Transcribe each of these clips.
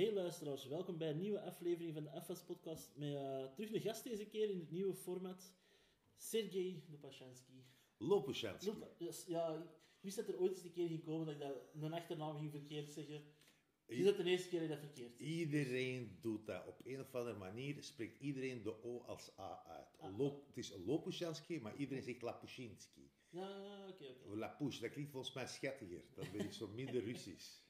Hey luisteraars, welkom bij een nieuwe aflevering van de FS Podcast. Met eh, terug een gast deze keer in het nieuwe format. Sergej Lopashansky. Lopushansky. Lopa, yes, ja, ik wist dat er ooit eens een keer ging komen dat ik dat, een achternaam ging verkeerd zeggen. Is dat de eerste keer dat dat verkeerd? Iedereen doet dat. Op een of andere manier spreekt iedereen de O als A uit. Ah, Lop, het is Lopushansky, maar iedereen zegt Lapushinsky. Ja, oké, oké. Lapush, dat klinkt volgens mij schattiger. Dan ben ik zo minder Russisch.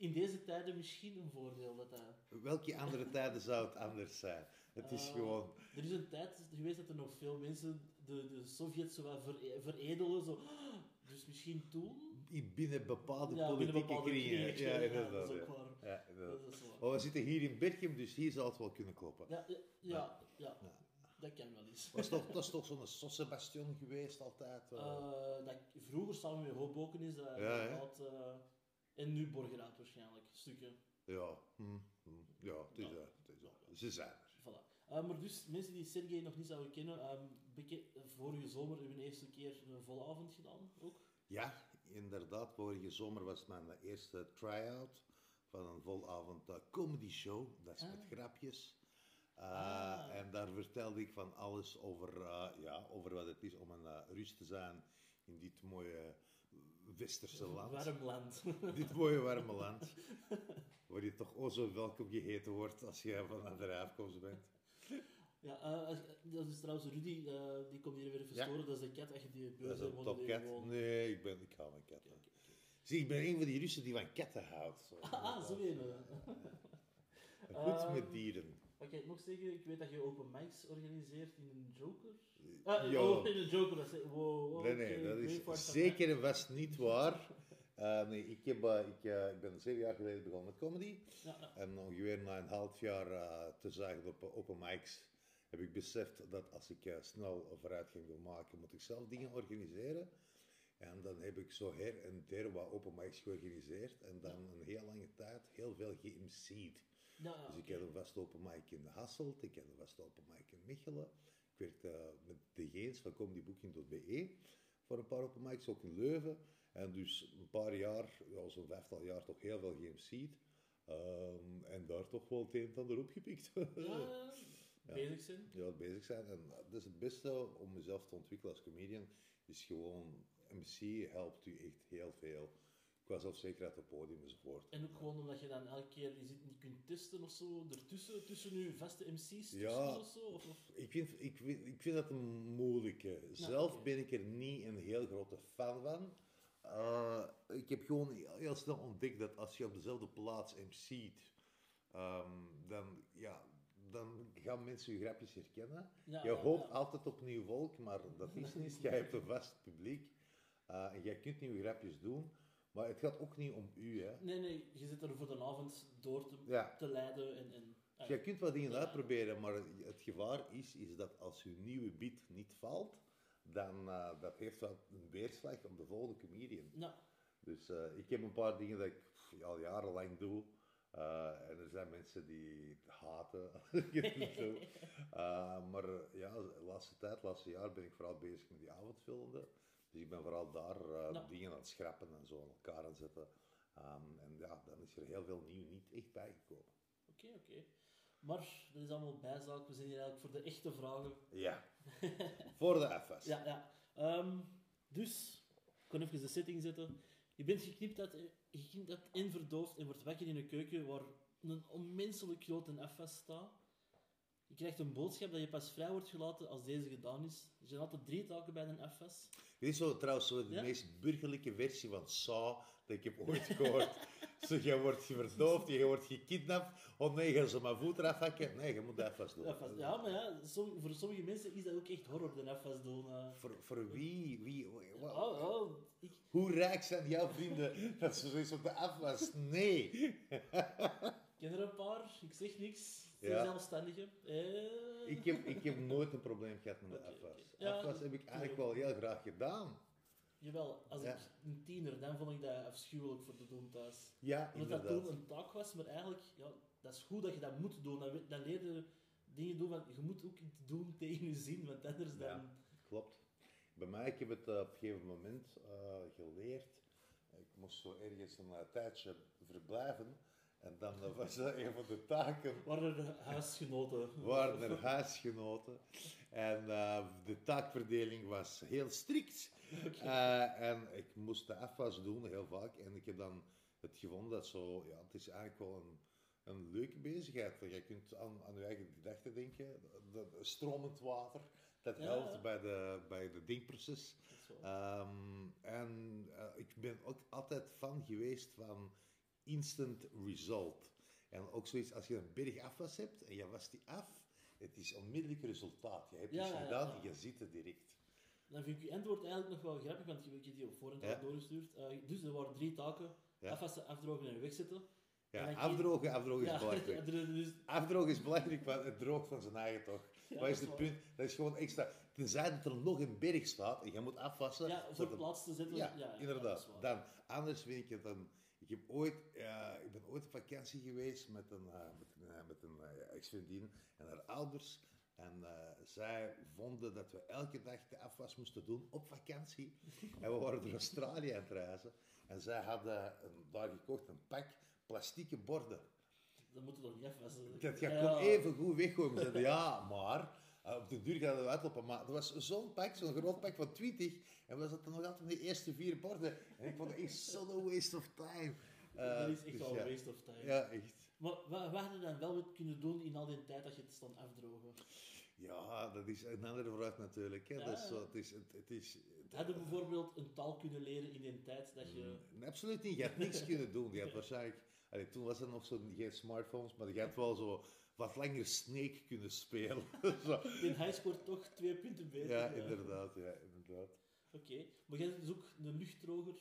In deze tijden misschien een voordeel dat dat... Welke andere tijden zou het anders zijn? Het is Ah, gewoon... Er is een tijd geweest dat er nog veel mensen de, de Sovjets zo wat vere- veredelen. Zo. Dus misschien toen... in- Binnen bepaalde Ja, binnen politieke bepaalde kringen. Ja, ja, dat is ook waar. Ja. Dat is waar. Oh, we zitten hier in Berchem, dus hier zal het wel kunnen kloppen. Ja, ja, ja, dat kan wel eens. Was toch, dat is toch zo'n Sossebastion geweest altijd? eh? Eh, dat vroeger samen met Hoboken is dat eh, en nu Borgerhout waarschijnlijk, stukken. Ja, hm, hm. ja, het is, Ja. dat, het is dat. Ze zijn er. Voilà. Eh, maar dus, mensen die Sergej nog niet zouden kennen, ehm, beke- vorige zomer hebben we een eerste keer een volle avond gedaan, ook. Ja, inderdaad. Vorige zomer was mijn eerste try-out van een volavond eh, comedy show. Dat is met grapjes. Uh, Ah. En daar vertelde ik van alles over, eh, ja, over wat het is om een uh, Rus te zijn in dit mooie westerse land. Warm land. Dit mooie warme land. Waar je toch zo welkom geheten wordt als je van andere afkomst bent. ja, eh, dat is trouwens Rudy, eh, die komt hier weer even Ja. storen, dat is de kat, als je die Dat beuze is een topkat. gewoon... Nee, ik, ben, ik hou van katten. Zie, ik ben een van die Russen die van katten houdt. Zo. Ah, zo een. eh. Goed met dieren. Wat kan ik nog zeggen? Ik weet dat je open mics organiseert in een Joker. Ah, Ja. oh, in een Joker. Dat is, wow, wow, Nee, nee, oké, dat is zeker en vast niet waar. Eh, nee, ik, heb, eh, ik, eh, ik ben zeven jaar geleden begonnen met comedy. mij. Ja, ja. En ongeveer na een half jaar eh, te zagen op eh, open mics heb ik beseft dat als ik eh, snel vooruitgang wil maken, moet ik zelf dingen organiseren. En dan heb ik zo her en der wat open mics georganiseerd. En dan een heel lange tijd heel veel geMC'd. Ja, ja, Dus ik had een vaste open mic in Hasselt, ik had een vaste open mic in Mechelen. Ik werkte eh, met de Geens van comedybooking.be voor een paar open mics, ook in Leuven. En dus een paar jaar, ja, zo'n vijftal jaar, toch heel veel geMC'd. Ehm, en daar toch wel het een en ander opgepikt. Ja, bezig zijn. ja, bezig zijn. En dat is het beste om mezelf te ontwikkelen als comedian, is gewoon, MC helpt u echt heel veel. Qua zelfzekerheid op het podium enzovoort. En ook gewoon omdat je dan elke keer je zit niet kunt testen of zo, ertussen, tussen je vaste MC's Ja. of zo. Of, of- Ik vind, ik, vind, ik vind dat een moeilijke. Zelf oké. ben ik er niet een heel grote fan van. Eh, ik heb gewoon heel, snel ontdekt dat als je op dezelfde plaats MC't, ehm, dan, ja, dan gaan mensen je grapjes herkennen. Ja, je hoopt ja. altijd op nieuw volk, maar dat is niet. Jij hebt een vast publiek eh, en jij kunt nieuwe grapjes doen. Maar het gaat ook niet om u. Hè. Nee, nee, je zit er voor de avond door te, Ja. te leiden en... en Je kunt wat dingen uitproberen, maar het gevaar is, is dat als je nieuwe beat niet valt, dan uh, dat heeft wel een weerslag op de volgende comedian. ja. Dus eh, ik heb een paar dingen dat ik pff, al jarenlang doe. eh, en er zijn mensen die het haten. Eh, maar eh, ja, de laatste tijd, laatste jaar ben ik vooral bezig met die avondfilmen. Dus ik ben vooral daar eh, Ja. dingen aan het schrappen en zo aan elkaar aan het zetten. Ehm, en ja, dan is er heel veel nieuw niet echt bijgekomen. Oké, oké. Maar dat is allemaal bijzaak. We zijn hier eigenlijk voor de echte vragen. Ja, voor de FS. Ja, ja. Ehm, dus, ik kan even de setting zetten. Je bent geknipt uit, geknipt uit en verdoofd en wordt wakker in een keuken waar een onmenselijk grote FS staat. Je krijgt een boodschap dat je pas vrij wordt gelaten als deze gedaan is. Er zijn altijd drie taken bij een FS. Dit is zo, trouwens zo de Ja? meest burgerlijke versie van Saw dat ik heb ooit gehoord. zo, je wordt verdoofd, je wordt gekidnapt. Oh nee, gaan ze mijn voet eraf hakken? Nee, je moet dat vast doen. FS. Ja, maar ja, som- voor sommige mensen is dat ook echt horror, de FS doen. eh. Voor, voor wie? wie Oh, oh, ik, Hoe rijk zijn jouw vrienden dat ze zoiets op de afwas? Nee. Ik ken er een paar, ik zeg niks. Het Ja. zelfstandigen. Eh, Ik heb, ik heb nooit een probleem gehad met de afwas. Ja, afwas heb ik eigenlijk wel heel graag gedaan. Jawel, als ik een tiener, dan vond ik dat afschuwelijk voor te doen thuis. Ja, Omdat dat inderdaad. toen een taak was, maar eigenlijk, ja, dat is goed dat je dat moet doen. Dan, dan leer je dingen doen, want je moet ook iets doen tegen je zin, want anders dan... Klopt. Bij mij, ik heb het eh, op een gegeven moment eh, geleerd. Ik moest zo ergens een tijdje verblijven. En dan was dat een van de taken Waren er huisgenoten? waren er huisgenoten. En eh, de taakverdeling was heel strikt. Eh, en ik moest de afwas doen, heel vaak. En ik heb dan het gevonden dat zo, ja, het is eigenlijk wel een, een leuke bezigheid. Je kunt aan, aan je eigen gedachten denken. De, de stromend water, dat helpt ja. bij de, bij de denkproces. Ehm, en eh, ik ben ook altijd fan geweest van instant result. En ook zoiets, als je een berg afwas hebt en je was die af, het is onmiddellijk resultaat. Je hebt Ja, iets ja, gedaan ja. en je ziet het direct. Dan vind ik je antwoord eigenlijk nog wel grappig, want je hebt die op voorhand al doorgestuurd. Eh, dus er waren drie taken. Afwassen, afdrogen en wegzetten. Ja, afdrogen, afdrogen is Ja, belangrijk. dus, Afdrogen is belangrijk, want het droogt van zijn eigen toch. Wat is het punt? Dat is gewoon extra. Tenzij dat er nog een berg staat en je moet afwassen. ja, voor dat het laatste zetten. Ja, inderdaad. dan, anders vind ik het dan... Ik, heb ooit, ja, ik ben ooit op vakantie geweest met een, eh, met een, eh, met een eh, ex-vriendin en haar ouders. En eh, zij vonden dat we elke dag de afwas moesten doen op vakantie. en we waren door Australië aan het reizen. En zij hadden een, daar gekocht een pak plastieke borden. Dan moeten we toch niet afwassen. Dat je Ja. even goed weggooien. We zeiden, ja, maar eh, op de duur gaan we uitlopen. Maar er was zo'n pak, zo'n groot pak van 20. En we zaten nog altijd in de eerste vier borden. En ik vond het echt zo'n waste of time. Eh, dat is echt dus wel ja. een waste of time. Ja, echt. Maar wat, wat hadden we dan wel kunnen doen in al die tijd dat je het stond afdrogen? Ja, dat is een andere vraag natuurlijk. Hè. Ja, Dat is, ja. zo, het is, het, het is, Hadden we bijvoorbeeld een taal kunnen leren in die tijd dat je... Nee, absoluut niet. Je had niks kunnen doen. Je had waarschijnlijk... Allee, toen was er nog zo geen smartphones, maar je had wel zo wat langer Snake kunnen spelen. zo. In high scoort toch twee punten beter. Ja, inderdaad. Ja, inderdaad. Oké, maar jij dus ook een luchtdroger.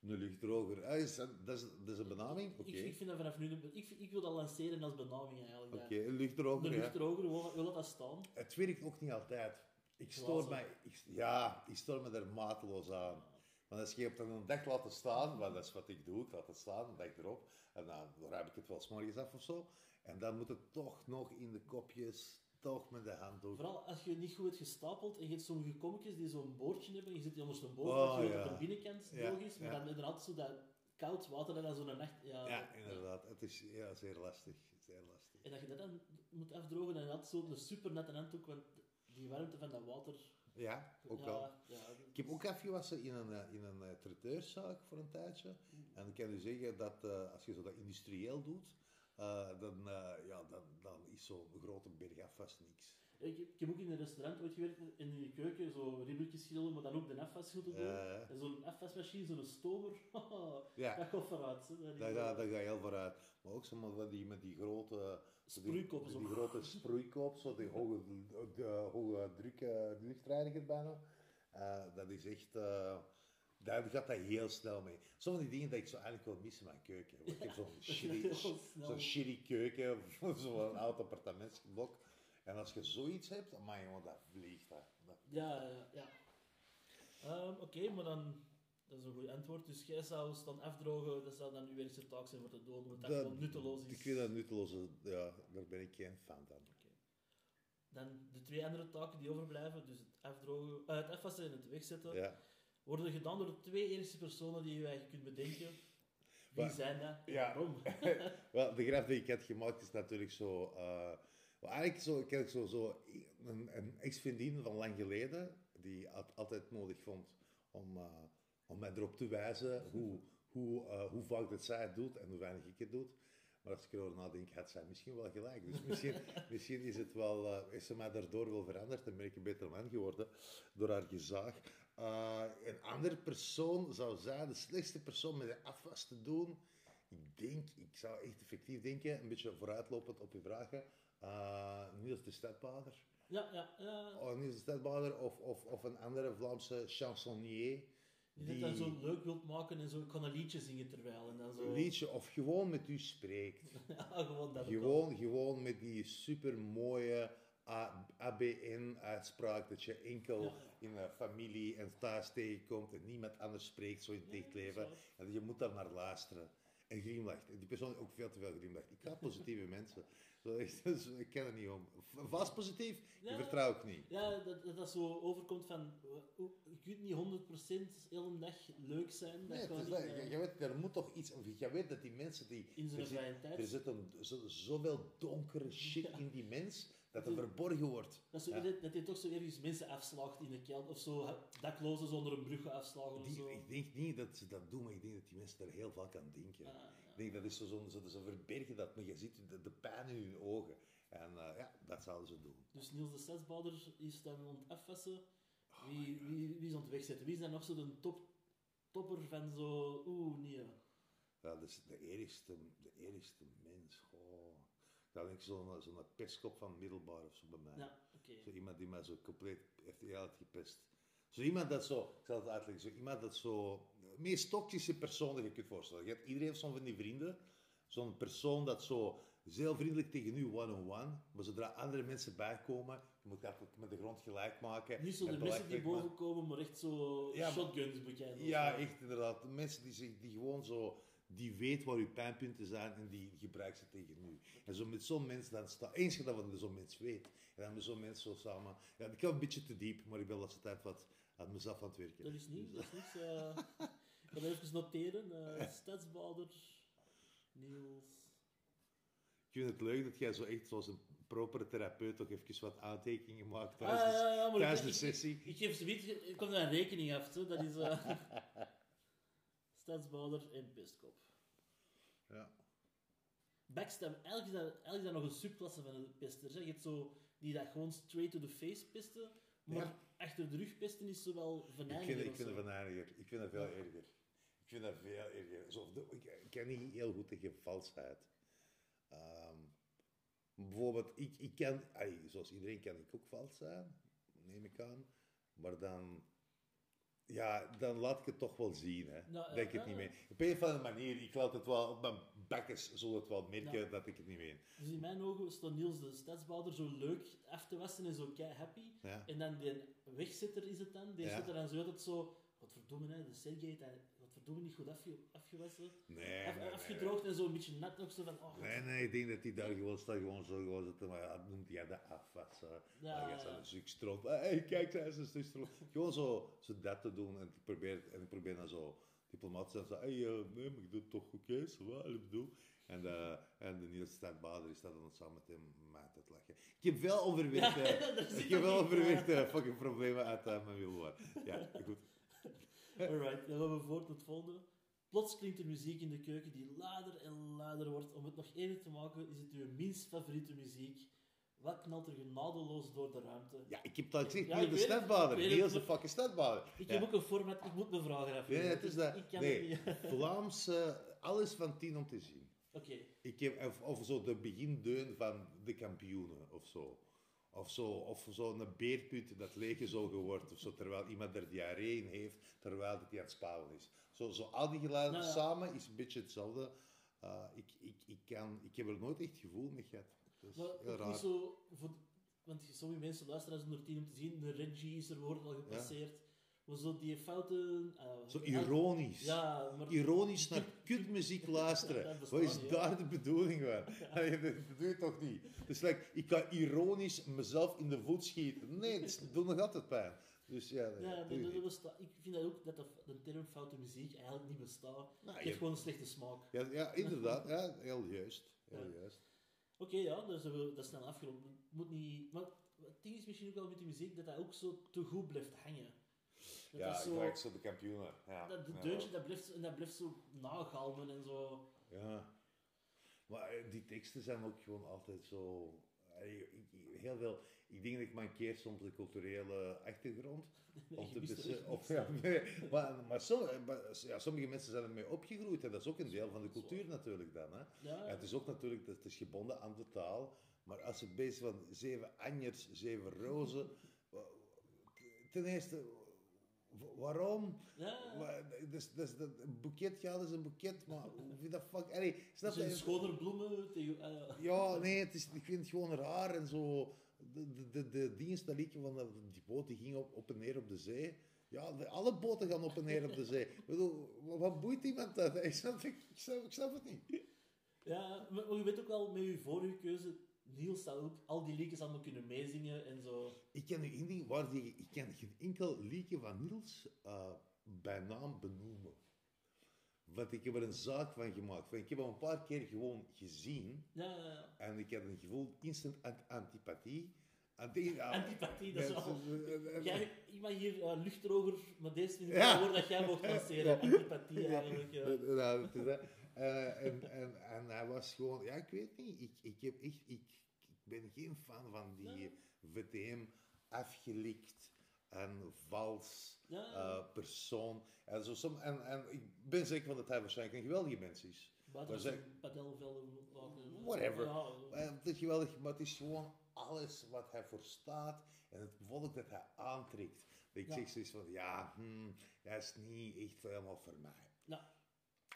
Een luchtdroger. Ah, is dat, is, dat is een benaming? Oké. Ik, ik vind dat vanaf nu... een- Ik, ik wil dat lanceren als benaming eigenlijk. Oké, een luchtdroger, ja. luchtdroger, wil, wil dat staan? Het werkt ook niet altijd. Ik stoor mij... Ik, ja, ik stoor me er mateloos aan. Want als je op een dag laten staan, want dat is wat ik doe, ik laat het staan, een dag erop, en dan, dan ruim ik het wel s'morgens af of zo, en dan moet het toch nog in de kopjes, toch met de handdoek. Vooral als je niet goed hebt gestapeld en je hebt sommige kommetjes die zo'n boordje hebben, je zit die ondersteboven, Oh, dat je ja. op de binnenkant droog is, maar dan inderdaad zo dat koud water dat dan zo'n nacht... Ja, Ja, inderdaad. Het is ja, zeer lastig. Zeer lastig. En dat je dat dan moet afdrogen en dat zo'n super nette handdoek, want die warmte van dat water... Ja, ook wel. Ja, Ik heb ook afgewassen in een, eh, in een uh, traiteurszaak voor een tijdje. En ik kan u zeggen dat eh, als je zo dat industrieel doet, eh, dan, eh, ja, dan, dan is zo'n grote berg afwas niks. Ik, heb- ik heb ook in een restaurant ooit gewerkt, in de keuken, zo ribbeltjes schilderen, maar dan ook de afwas goed te doen. Ja. En zo'n afwasmachine, zo'n stomer, Ja. dat gaat vooruit. hè. Dat is, Daar eh, ga, daar ga je heel vooruit. Maar ook zo met van die, met die grote... Sproeikop, Die, zo. die grote sproeikop, zo die hoge, de, hoge druk uh, luchtreiniger bijna. Eh, dat is echt... daar gaat dat heel snel mee. Sommige die dingen dat ik zo eigenlijk wil missen in mijn keuken. Want ik heb zo'n shitty, zo'n shitty keuken, zo'n oud appartementsblok. En als je zoiets hebt, dan jongen, dat vliegt. Dat, dat Ja, ja, ja. Ehm, Oké, maar dan... Dat is een goed antwoord. Dus jij zou het dan afdrogen, dat zou dan uw eerste taak zijn voor te doen, omdat dat, Dat- gewoon nutteloos is. Ik vind dat nutteloos. Ja, daar ben ik geen fan van. Dan de twee andere taken die overblijven, dus het afdrogen, eh, het afwassen en het wegzetten, Ja. Worden gedaan door de twee eerste personen die je eigenlijk kunt bedenken. Wie Maar- zijn dat? Ja. Waarom? Wel, de grap die ik had gemaakt is natuurlijk zo... eh, eigenlijk zo, ik had zo, zo een, een ex-vriendin van lang geleden, die het altijd nodig vond om, eh, om mij erop te wijzen hoe, hoe, eh, hoe vaak dat zij het doet en hoe weinig ik het doe. Maar als ik erover nadenk, had zij misschien wel gelijk. Dus misschien, misschien is, het wel, is ze mij daardoor wel veranderd en ben ik een beter man geworden door haar gezag. Eh, een andere persoon zou zijn, de slechtste persoon met de afwas te doen. Ik denk, ik zou echt effectief denken, een beetje vooruitlopend op je vragen, eh Niels de Stadbader. Ja, ja, ja. Oh, Niels de Stadbader of, of, of een andere Vlaamse chansonnier. Die dat dan zo leuk wilt maken en zo, ik kan een liedje zingen terwijl. En dan zo... een liedje of gewoon met u spreekt. Ja, gewoon dat. Gewoon, gewoon met die super mooie ABN-uitspraak dat je enkel Ja. in een familie en thuis tegenkomt en niemand anders spreekt zo in het echt leven. En je moet daar naar luisteren. En glimlacht. En die persoon ook veel te veel glimlacht. Ik ga positieve mensen. Ik ken er niet om. Vast positief, Ja. vertrouw ik niet. Ja, dat, dat dat zo overkomt van... Je kunt niet 100% heel een dag leuk zijn. Dat Nee, het kan is niet, dat. Je, je weet, er moet toch iets... Je weet dat die mensen die... in zijn er vrije tijd. Er zit een, zo, zoveel donkere shit Ja. in die mens, dat er Het verborgen wordt. Dat, zo, Ja. dat, hij toch zo ergens mensen afslaagt in de kelder. Of zo daklozen zonder een brug afslagen of Die, zo. ik denk niet dat ze dat doen, maar ik denk dat die mensen daar heel vaak aan denken. Ah, denk dat is zo, zo, zo, ze verbergen dat, maar je ziet de, de pijn in hun ogen. En eh, ja, dat zouden ze doen. Dus Niels de Stadsbouder is dan aan het. Oh Wie, wie, wie is aan het wegzetten? Wie is dan nog zo de top, topper van zo... Oeh, nee. ja. Dat is de eerste, de eerste mens. Goh. Dat denk ik zo'n zo'n pestkop van middelbaar of zo bij mij. Ja, oké. Zo iemand die mij zo compleet heeft gepest. Zo iemand dat zo, ik zal het uitleggen, zo iemand dat zo, de meest toxische persoon dat je kunt voorstellen. Je hebt, iedereen heeft zo'n van die vrienden, zo'n persoon dat zo heel vriendelijk tegen u one-on-one, maar zodra andere mensen bijkomen, je moet dat met de grond gelijk maken. Niet zo de en mensen die boven komen, maar echt zo Ja, shotguns bekijken. Ja, echt inderdaad. Mensen die, zich, die gewoon zo, die weet waar uw pijnpunten zijn en die gebruikt ze tegen u. En zo met zo'n mens dan staat, eens dat wat zo'n mens weet, en dan met zo'n mens zo samen, ja, ik ga een beetje te diep, maar ik ben de laatste tijd wat aan mezelf aan het werken. Dat is niet, dat is niks. eh ik ga even noteren. eh Stadsbouder, Niels... Ik vind het leuk dat jij zo echt zoals een propere therapeut toch even wat aantekeningen maakt Ah, tijdens, de- ja, ja, maar tijdens ik, de ik- sessie. Ik geef zoiets, ik kom daar een rekening af. Zo. Dat is eh Stadsbouder en Pestkop. Ja. Backstab, eigenlijk is, dat, eigenlijk is dat nog een subklasse van de pesters. Hè. Je hebt zo die dat gewoon straight to the face pesten, maar Ja. achter de rug pesten is zo wel Ik venijniger vind, ik vind het venijniger. Ik vind dat veel erger. Ik vind dat veel erger. De- ik, ik ken niet heel goed tegen valsheid. Ehm, bijvoorbeeld, ik, ik kan, zoals iedereen kan ik ook vals zijn, neem ik aan. Maar dan, ja, dan laat ik het toch wel zien. Hè. Nou, Denk het ja, niet ja. mee. Op een of andere manier, ik laat het wel, op mijn bakkes zullen het wel merken Ja. dat ik het niet meen. Dus in mijn ogen staat Niels de Stadsbouder zo leuk af te wassen en zo kei happy. Ja. En dan die wegzetter is het dan, die zit er dan zo altijd zo... Wat verdomme, hè, de Sergej dat wat verdomme niet goed afge, afgewassen. Nee, Af- nee, nee, afgedroogd en zo een beetje nat nog zo van... Oh, Nee, nee, ik denk dat hij daar gewoon staat, gewoon zo gewoon zitten, maar ja, noemt hij dat afwassen. Ja, Ja, ja. staat een stuk stront. Hey, kijk, zij is een stuk stront. Gewoon zo, zo dat te doen en ik probeer, en ik probeer dan zo diplomatisch te zeggen, hey, eh, nee, maar ik doe het toch oké, zo wat, ik bedoel. En, eh, en de Niels Stadbader is dat dan samen met hem mij te lachen. Ik heb wel Ja, zit ik heb wel niet, onverwerkte fucking problemen uit uh, mijn wielwaar. Ja, goed. Alright, dan gaan we voort naar het volgende. Plots klinkt er muziek in de keuken die luider en luider wordt. Om het nog eerder te maken, is het uw minst favoriete muziek. Wat knalt er genadeloos door de ruimte? Ja, ik heb dat gezegd, Ja, ik de Stadbader. Niels de fucking Stadbader. Ik Ja. heb ook een format, ik moet mijn vragen af. Nee, het is dat. Ik, nee. Vlaamse, alles van tien om te zien. Oké, Ik heb, of, of zo de begindeun van de kampioenen of zo. Of zo, of zo een beerput dat leeggezogen wordt of zo, terwijl iemand er diarree in heeft, terwijl het aan het spouwen is. Zo, zo al die geluiden Nou ja. samen is een beetje hetzelfde. Uh, ik, ik, ik, kan, ik heb er nooit echt gevoel mee gehad. Maar ook raar. niet zo... Voor, want sommige mensen luisteren zonder tien om te zien. De Reggie is er, wordt al gepasseerd. Maar zo die fouten... eh, Zo ironisch. Ja, maar... Ironisch naar kutmuziek luisteren. Wat is daar de bedoeling van? Dat doe je toch niet? Dus like, ik ga ironisch mezelf in de voet schieten. Nee, dat doet nog altijd pijn. Dus ja, nee, Ja, dat nee, bestaat. Ik vind dat ook dat de, de term foute muziek eigenlijk niet bestaat. Nou, Het je- heeft gewoon een slechte smaak. Ja, ja, inderdaad. Ja, heel juist. Heel juist. Oké, ja, dus we dat snel afgerond. Het Moet niet... Maar het ding is misschien ook wel met die muziek dat dat ook zo te goed blijft hangen. Dat Ja, is zo... zo de kampioenen. Ja, Dat, de ja. deuntje, dat blijft, en dat blijft zo nagalmen en zo. Ja. Maar eh, die teksten zijn ook gewoon altijd zo... Heel veel... Ik denk dat ik mankeer soms de culturele achtergrond. er of, ja, nee, maar, maar, som- maar, ja, sommige mensen zijn ermee opgegroeid en dat is ook een deel van de cultuur natuurlijk dan. Hè. Ja, Ja, het is ook natuurlijk dat het is gebonden aan de taal. Maar als je bezig van zeven anjers, zeven rozen. Ten eerste, wa- waarom? ja. Dus, dus, dat, een boeket, ja, dat is een boeket, maar hoe dat fuck. Allee, snap je? schoner bloemen tegen... Ja, nee, het is, ik vind het gewoon raar en zo. De, de, de, dienst, dat liedje van de, die boot die ging op, op en neer op de zee. Ja, de- alle boten gaan op en neer op de zee. Ik bedoel, wat boeit iemand dat? Ik snap, ik, snap, ik snap het niet. Ja, maar je weet ook wel, met je vorige keuze, Niels zou ook al die liedjes allemaal kunnen meezingen en zo. Ik ken nu waar die, ik ken geen enkel liedje van Niels eh, bij naam benoemen. Want ik heb er een zaak van gemaakt. Want ik heb hem een paar keer gewoon gezien. Ja, ja, ja. En ik heb een gevoel instant ant- antipathie. Anti ja, Antipathie, dat is ja, wel... eh, eh, eh, Jij, ik mag hier uh, luchtdroger, maar deze ik Ja. woord dat jij mocht lanceren. Antipathie eigenlijk. ja. Eh, dat is dat. Eh, en, en, en hij was gewoon, ja, ik weet niet, ik, ik, heb echt, ik, ik ben geen fan van die Nee. VTM afgelikt en vals Ja, ja. eh, persoon. En, zo, som, en, en ik ben zeker van dat hij waarschijnlijk een geweldige mens is. Als zeg- een padelvelden laten. Whatever. Ja, Eh, het is geweldig, maar het is gewoon alles wat hij voor staat en het volk dat hij aantrekt. Dat ik Ja. zeg zoiets van, ja, hmm, dat is niet echt helemaal voor mij.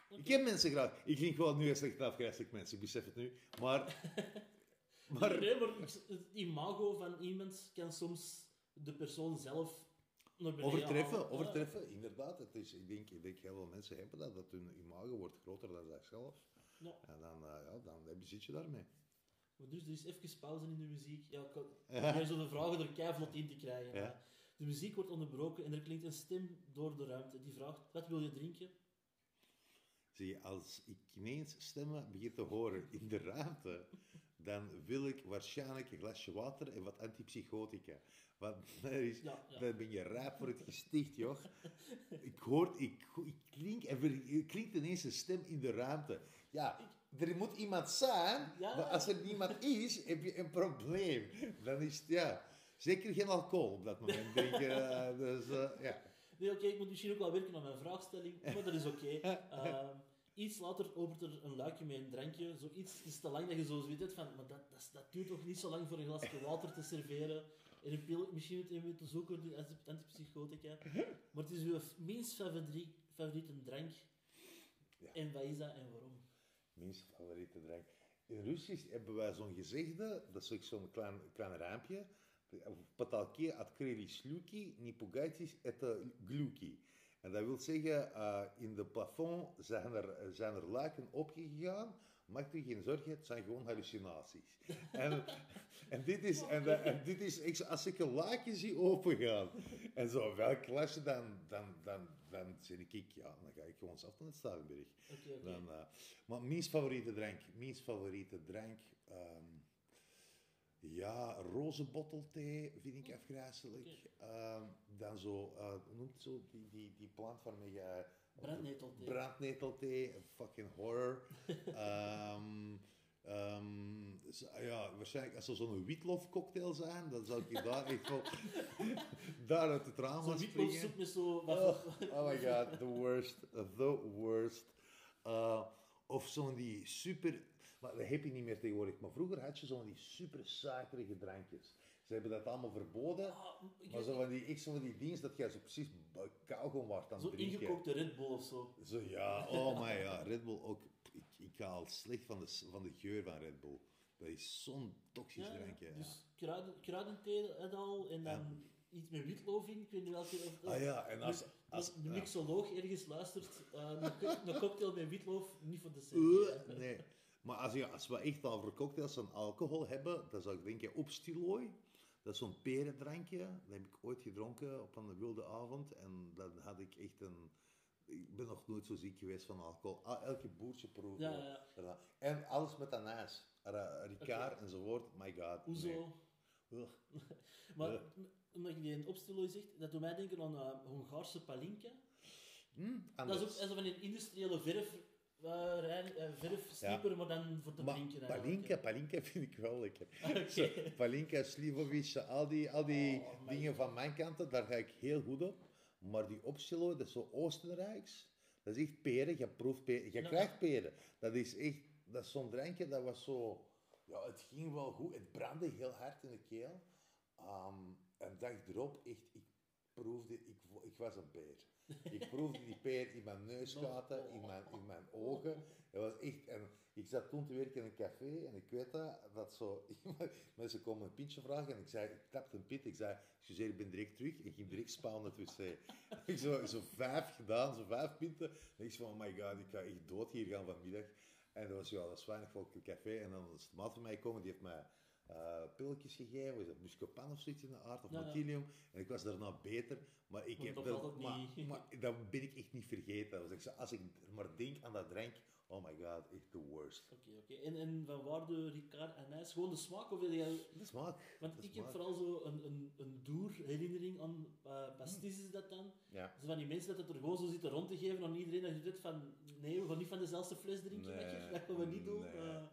Ik heb mensen graag. Ik ging gewoon nu een slecht afgrijzelijk mensen, ik besef het nu. Maar, maar Nee, maar het imago van iemand kan soms de persoon zelf overtreffen, halen. overtreffen, inderdaad. Het is, ik, denk, ik denk heel veel mensen hebben dat, dat hun imago wordt groter dan zichzelf. Ja. En dan, eh, ja, dan heb je- zit je daarmee. Maar Dus er is even pauze in de muziek. Ja, ik kan- probeer zo de vragen er keivlot in te krijgen. Ja. De muziek wordt onderbroken en er klinkt een stem door de ruimte. Die vraagt, wat wil je drinken? Zie je, als ik ineens stemmen begin te horen in de ruimte, dan wil ik waarschijnlijk een glasje water en wat antipsychotica. Want dan, is, Ja, ja. dan ben je rijp voor het gesticht, joh. Ik hoor, ik, ik klink, en er er klinkt ineens een stem in de ruimte. Ja, er moet iemand zijn, Ja. maar als er niemand is, heb je een probleem. Dan is het, ja, zeker geen alcohol op dat moment drinken. eh, dus, eh, ja. Nee, oké, ik moet misschien ook wel werken aan mijn vraagstelling, maar dat is oké. Ehm, iets later opent er een luikje met een drankje. Zoiets is te lang dat je zo zoiets hebt van, maar dat, dat, dat duurt toch niet zo lang voor een glasje water te serveren. En een pil, misschien moet je even te zoeken, die anti- antipsychotica. Maar het is uw minst favoriete, favoriete drank. Ja. En wat is dat en waarom? Minst favoriete drank. In Russisch hebben wij zo'n gezegde, dat is ook zo'n klein, klein raampje. В потолке открыли шлюки, не пугайтесь, это глюки. En dat wil zeggen, eh, in de plafond zijn er, zijn er luiken opgegaan. Maak u geen zorgen, het zijn gewoon hallucinaties. en, en dit is, en, dat- en dit is ik, als ik een luikje zie opengaan, en zo, welk klasje, dan, dan, dan, dan zeg ik, ja, dan ga ik gewoon zelf naar het Stavenberg. Oké. Dan, eh, maar minst favoriete drank, minst favoriete drank, ehm, ja, rozenbottelthee vind ik afgrijzelijk. Ehm, dan zo, eh, hoe noemt het zo, die, die, die plant waarmee je... Brandnetelthee. Brandnetelthee, fucking horror. Ehm, ehm, ja, waarschijnlijk als er zo'n witlofcocktail zijn, dan zou ik je daar echt wel daar uit het raam Zo'n gaan springen. witloofsoep met zo... Oh, oh my god, the worst. The worst. Uh, of zo'n die super... Maar dat heb je niet meer tegenwoordig. Maar vroeger had je zo'n die super suikerige drankjes. Ze hebben dat allemaal verboden. Ah, ik Maar zo van die, echt zo van die dienst dat jij zo precies kauwgom wordt aan zo het drinken. ingekookte Red Bull of zo. Zo ja, oh my ja, Red Bull ook. Ik, ik ga al slecht van de, van de geur van Red Bull. Dat is zo'n toxisch Ja, drankje. ja. dus kruiden, kruidenthee het al en dan iets met witloof in. Ik weet niet welke... Of, Ah ja, en als... Als als de ja. mixoloog ergens luistert, eh, een, co- een cocktail met witloof, niet voor de Uh, cent. nee. Maar als, je, als we echt al voor cocktails en alcohol hebben, dan zou ik denken op Stilooi. Dat is zo'n perendrankje. Dat heb ik ooit gedronken op een wilde avond. En dan had ik echt een... Ik ben nog nooit zo ziek geweest van alcohol. Ah, elke boertje proeven. Ja, ja. En alles met anijs. Ra- Ricard enzovoort. My god. Hoezo? nee. Maar omdat je die opstillooi zegt, dat doet mij denken aan uh, Hongaarse palinka. Hm, Dat is ook van een industriële verf, uh, rein- eh, verfsnieper, maar dan voor te Maar drinken. palinka, palinka vind ik wel lekker. Palinka, Slivovic, al die, al die Oh, dingen van mijn kant, daar ga ik heel goed op. Maar die opstilo, dat is zo Oostenrijks. Dat is echt peren, je proeft peren. Je krijgt peren. Dat is echt, dat is zo'n drankje, dat was zo... Ja, het ging wel goed. Het brandde heel hard in de keel. Ehm, en dag erop, echt, ik proefde, ik, ik was een beer. Ik proefde die peer in mijn neusgaten, in mijn, in mijn ogen. Dat was echt... En ik zat toen te werken in een café en ik weet dat, dat zo... mensen komen een pintje vragen en ik zei... Ik tapte een pint, ik zei... Excuseer, ik ben direct terug. En ik ging direct spaan naar het wc. ik zo, zo vijf gedaan, zo vijf pinten. En ik zei van, oh my god, ik ga echt dood hier gaan vanmiddag. En dat was, ja, dat is weinig volk in het café. En dan is de maat van mij komen, die heeft mij uh, pilletjes gegeven. Was dat Muscopan of zoiets in de aard, of Ja, ja. Matillium. En ik was daarna beter. Maar ik heb dat, maar, niet. maar dat ben ik echt niet vergeten. Als ik maar denk aan dat drank, oh my god, echt the worst. Oké, oké. En, en van waar de Ricard en ijs? Gewoon de smaak of wil jij... De smaak. Want de ik heb vooral zo een, een, een doer herinnering aan uh, pastis is dat dan. Ja. Zo van die mensen dat het er gewoon zo zitten rond te geven aan iedereen dat je doet van nee, we gaan niet van dezelfde fles drinken, Nee, dat gaan we niet doen. nee. Eh,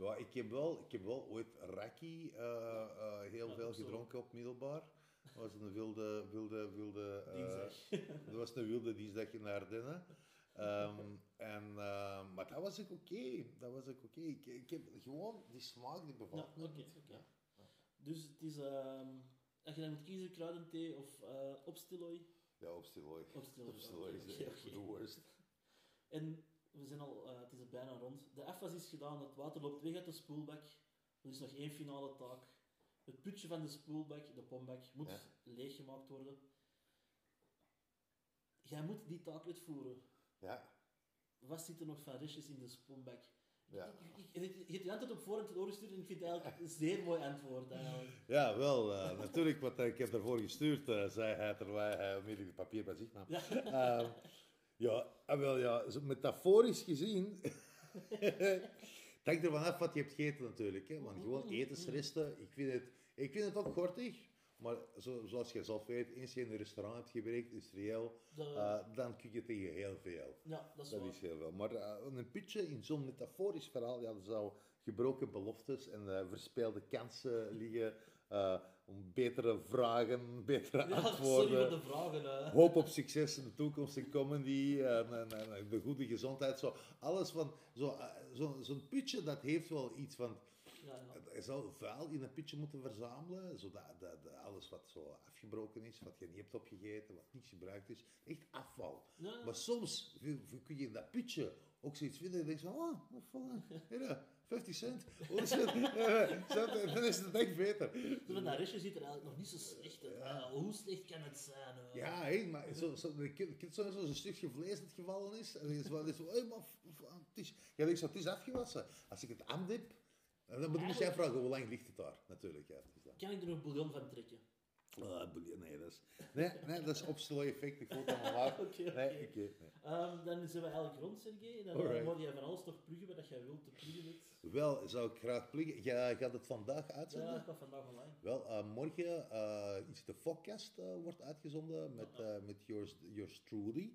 Ja, ik heb wel, ik heb wel ooit raki eh, eh, heel Ja, veel gedronken op middelbaar. Dat was een wilde, wilde, wilde... eh, dinsdag. dat was een wilde dinsdag in de Ardennen. Ehm, en, eh, maar dat was ik oké. Dat was ik oké. Ik, ik heb gewoon die smaak die Ja, bevalt. Ja. Dus het is, ehm, als je dan moet kiezen, kruidenthee of eh opstillooi. Ja, op Stiloy. Opstillooi, Op Stiloy is the worst. En we zijn al, eh, het is er bijna rond. De afwas is gedaan, het water loopt weg uit de spoelbak. Er is nog één finale taak. Het putje van de spoelbak, de pombak, moet Ja. leeggemaakt worden. Jij moet die taak uitvoeren. Ja, Wat zit er nog van restjes in de spoelbak? ja. Ik- ik- ik- Je hebt je antwoord op voorhand doorgestuurd en ik vind het eigenlijk een zeer mooi antwoord. Eigenlijk. ja wel, eh, natuurlijk. Wat ik heb daarvoor gestuurd, eh, zei hij terwijl hij onmiddellijk het papier bij zich nam. Ja. Ja, ah, wel ja, metaforisch gezien. Het hangt ervan af wat je hebt gegeten natuurlijk. Hè? Want gewoon etensresten, ik vind het, ik vind het ook gortig. Maar zo, zoals je zelf weet, eens je in een restaurant hebt gewerkt, industrieel, De- eh, dan kun je tegen heel veel. ja, dat is Dat is heel veel. Maar eh, een putje in zo'n metaforisch verhaal, ja, er zou gebroken beloftes en eh, verspeelde kansen liggen. Betere vragen, betere Ja, antwoorden sorry voor de vragen. hoop op succes in de toekomst in comedy en, en, en, en de goede gezondheid. Zo, alles van, zo, eh, zo, zo'n putje, dat heeft wel iets van, Ja, ja. je zou vuil in een putje moeten verzamelen, zodat dat, dat alles wat zo afgebroken is, wat je niet hebt opgegeten, wat niet gebruikt is, echt afval. Maar soms kun je in dat putje ook zoiets vinden en denk je van, oh, wat 50 cent. Oh, shit. Dan is het echt beter. Van dat restje ziet er eigenlijk nog niet zo slecht uit. Eh, hoe slecht kan het zijn? Ja, maar zo, zo, ik heb ik heb zo zo'n stukje vlees dat gevallen is. En dan is wel, is wel maar het is, ja, ik zo, het is afgewassen. Als ik het aandip, dan moet jij vragen hoe lang ligt het daar, natuurlijk. Ja. Kan ik er nog bouillon van trekken? Ah, boelie- nee, dat is, nee, nee, dat is opstel effect. Ik voel het allemaal af. Oké, oké. Nee, ik, nee. Ehm, dan zijn we eigenlijk rond, Sergej. Dan Alright. uh, mag je van alles toch pluggen wat je wilt te pluggen met. Wel, zou ik graag pluggen. Ja, gaat het vandaag uitzenden? Ja, dat gaat vandaag online. Wel, eh, morgen eh, is de podcast eh, wordt uitgezonden met, eh, met yours, yours truly.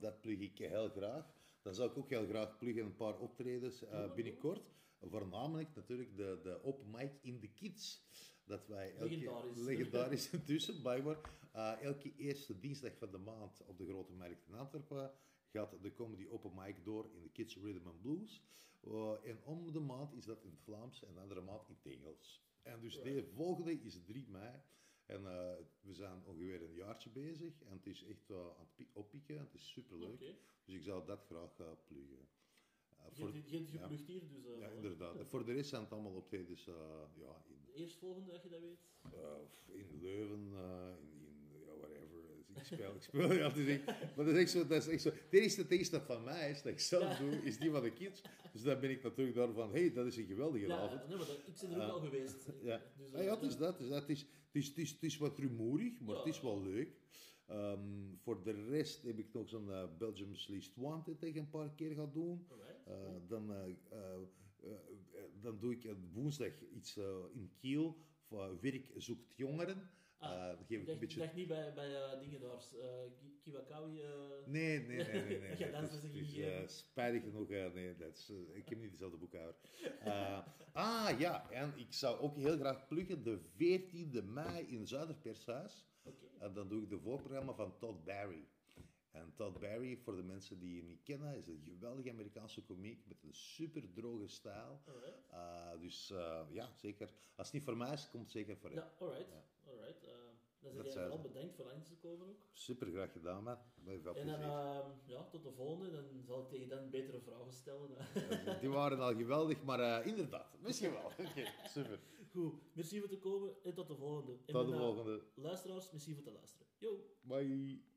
Dat plug ik heel graag. Dan zou ik ook heel graag pluggen een paar optredens eh, binnenkort. Voornamelijk natuurlijk de, de open mic in de kids. Dat wij elke, Legendarisch. legendarisch intussen, blijkbaar. Eh, elke eerste dinsdag van de maand op de Grote Markt in Antwerpen gaat de comedy open mic door in de Kids Rhythm and Blues. Eh, en om de maand is dat in het Vlaams en de andere maand in het Engels. En dus Right. de volgende is 3 mei. En eh, we zijn ongeveer een jaartje bezig. En het is echt wel aan het pi- oppikken. Het is superleuk. Oké. Dus ik zou dat graag pluggen. Eh, Je voor, je hebt geplukt hier, dus. eh, ja, inderdaad. Voor de rest zijn het allemaal optredens uh, ja, in, De eerstvolgende, dat je dat weet. eh, in Leuven, eh, in, in ja, whatever. Dus ik speel, ik speel, ja, is echt, maar dat is echt zo, dat is echt zo. De eerste tekst dat van mij is, dat ik zelf doe, is die van de kids. Dus dan ben ik natuurlijk daar van, hé, hey, dat is een geweldige Ja, avond. nee, maar dat, ik ben er ook Eh, al geweest. Ja, Dus, Ah, ja het is dat. Is, dat. Is, het is, het is, het is wat rumoerig, maar het is wel leuk. Ehm, voor de rest heb ik nog zo'n eh, Belgium's Least Wanted ik een paar keer ga doen. Eh, dan, eh, eh, dan doe ik woensdag iets in Kiel voor Werk zoekt jongeren. Ah, geef ik dacht, beetje... dacht niet bij, bij eh, dingen daar. Kiwakawi. eh, Nee, nee, nee, nee. nee. Ja, dat is is, is, spijtig genoeg, nee, dat is, ik heb niet dezelfde boekhouder. Ah, ja, en ik zou ook heel graag pluggen de 14e mei in Zuiderpershuis. Oké. En dan doe ik de voorprogramma van Todd Barry. En Todd Barry, voor de mensen die hem niet kennen, is een geweldige Amerikaanse komiek met een super droge stijl. Eh, dus eh, ja, zeker. Als het niet voor mij is, komt het zeker voor hem. Ja, alright. Ja. alright. eh, Dan Dat zeg jij vooral ze. bedankt voor langs te komen ook. Super graag gedaan, man. Veel En dan, ehm, ja, tot de volgende. Dan zal ik tegen Dan betere vragen stellen. Die waren al geweldig, maar inderdaad, misschien wel. Oké, super. Goed, merci voor te komen en tot de volgende. En Tot de volgende. Luisteraars, merci voor te luisteren. Yo! Bye.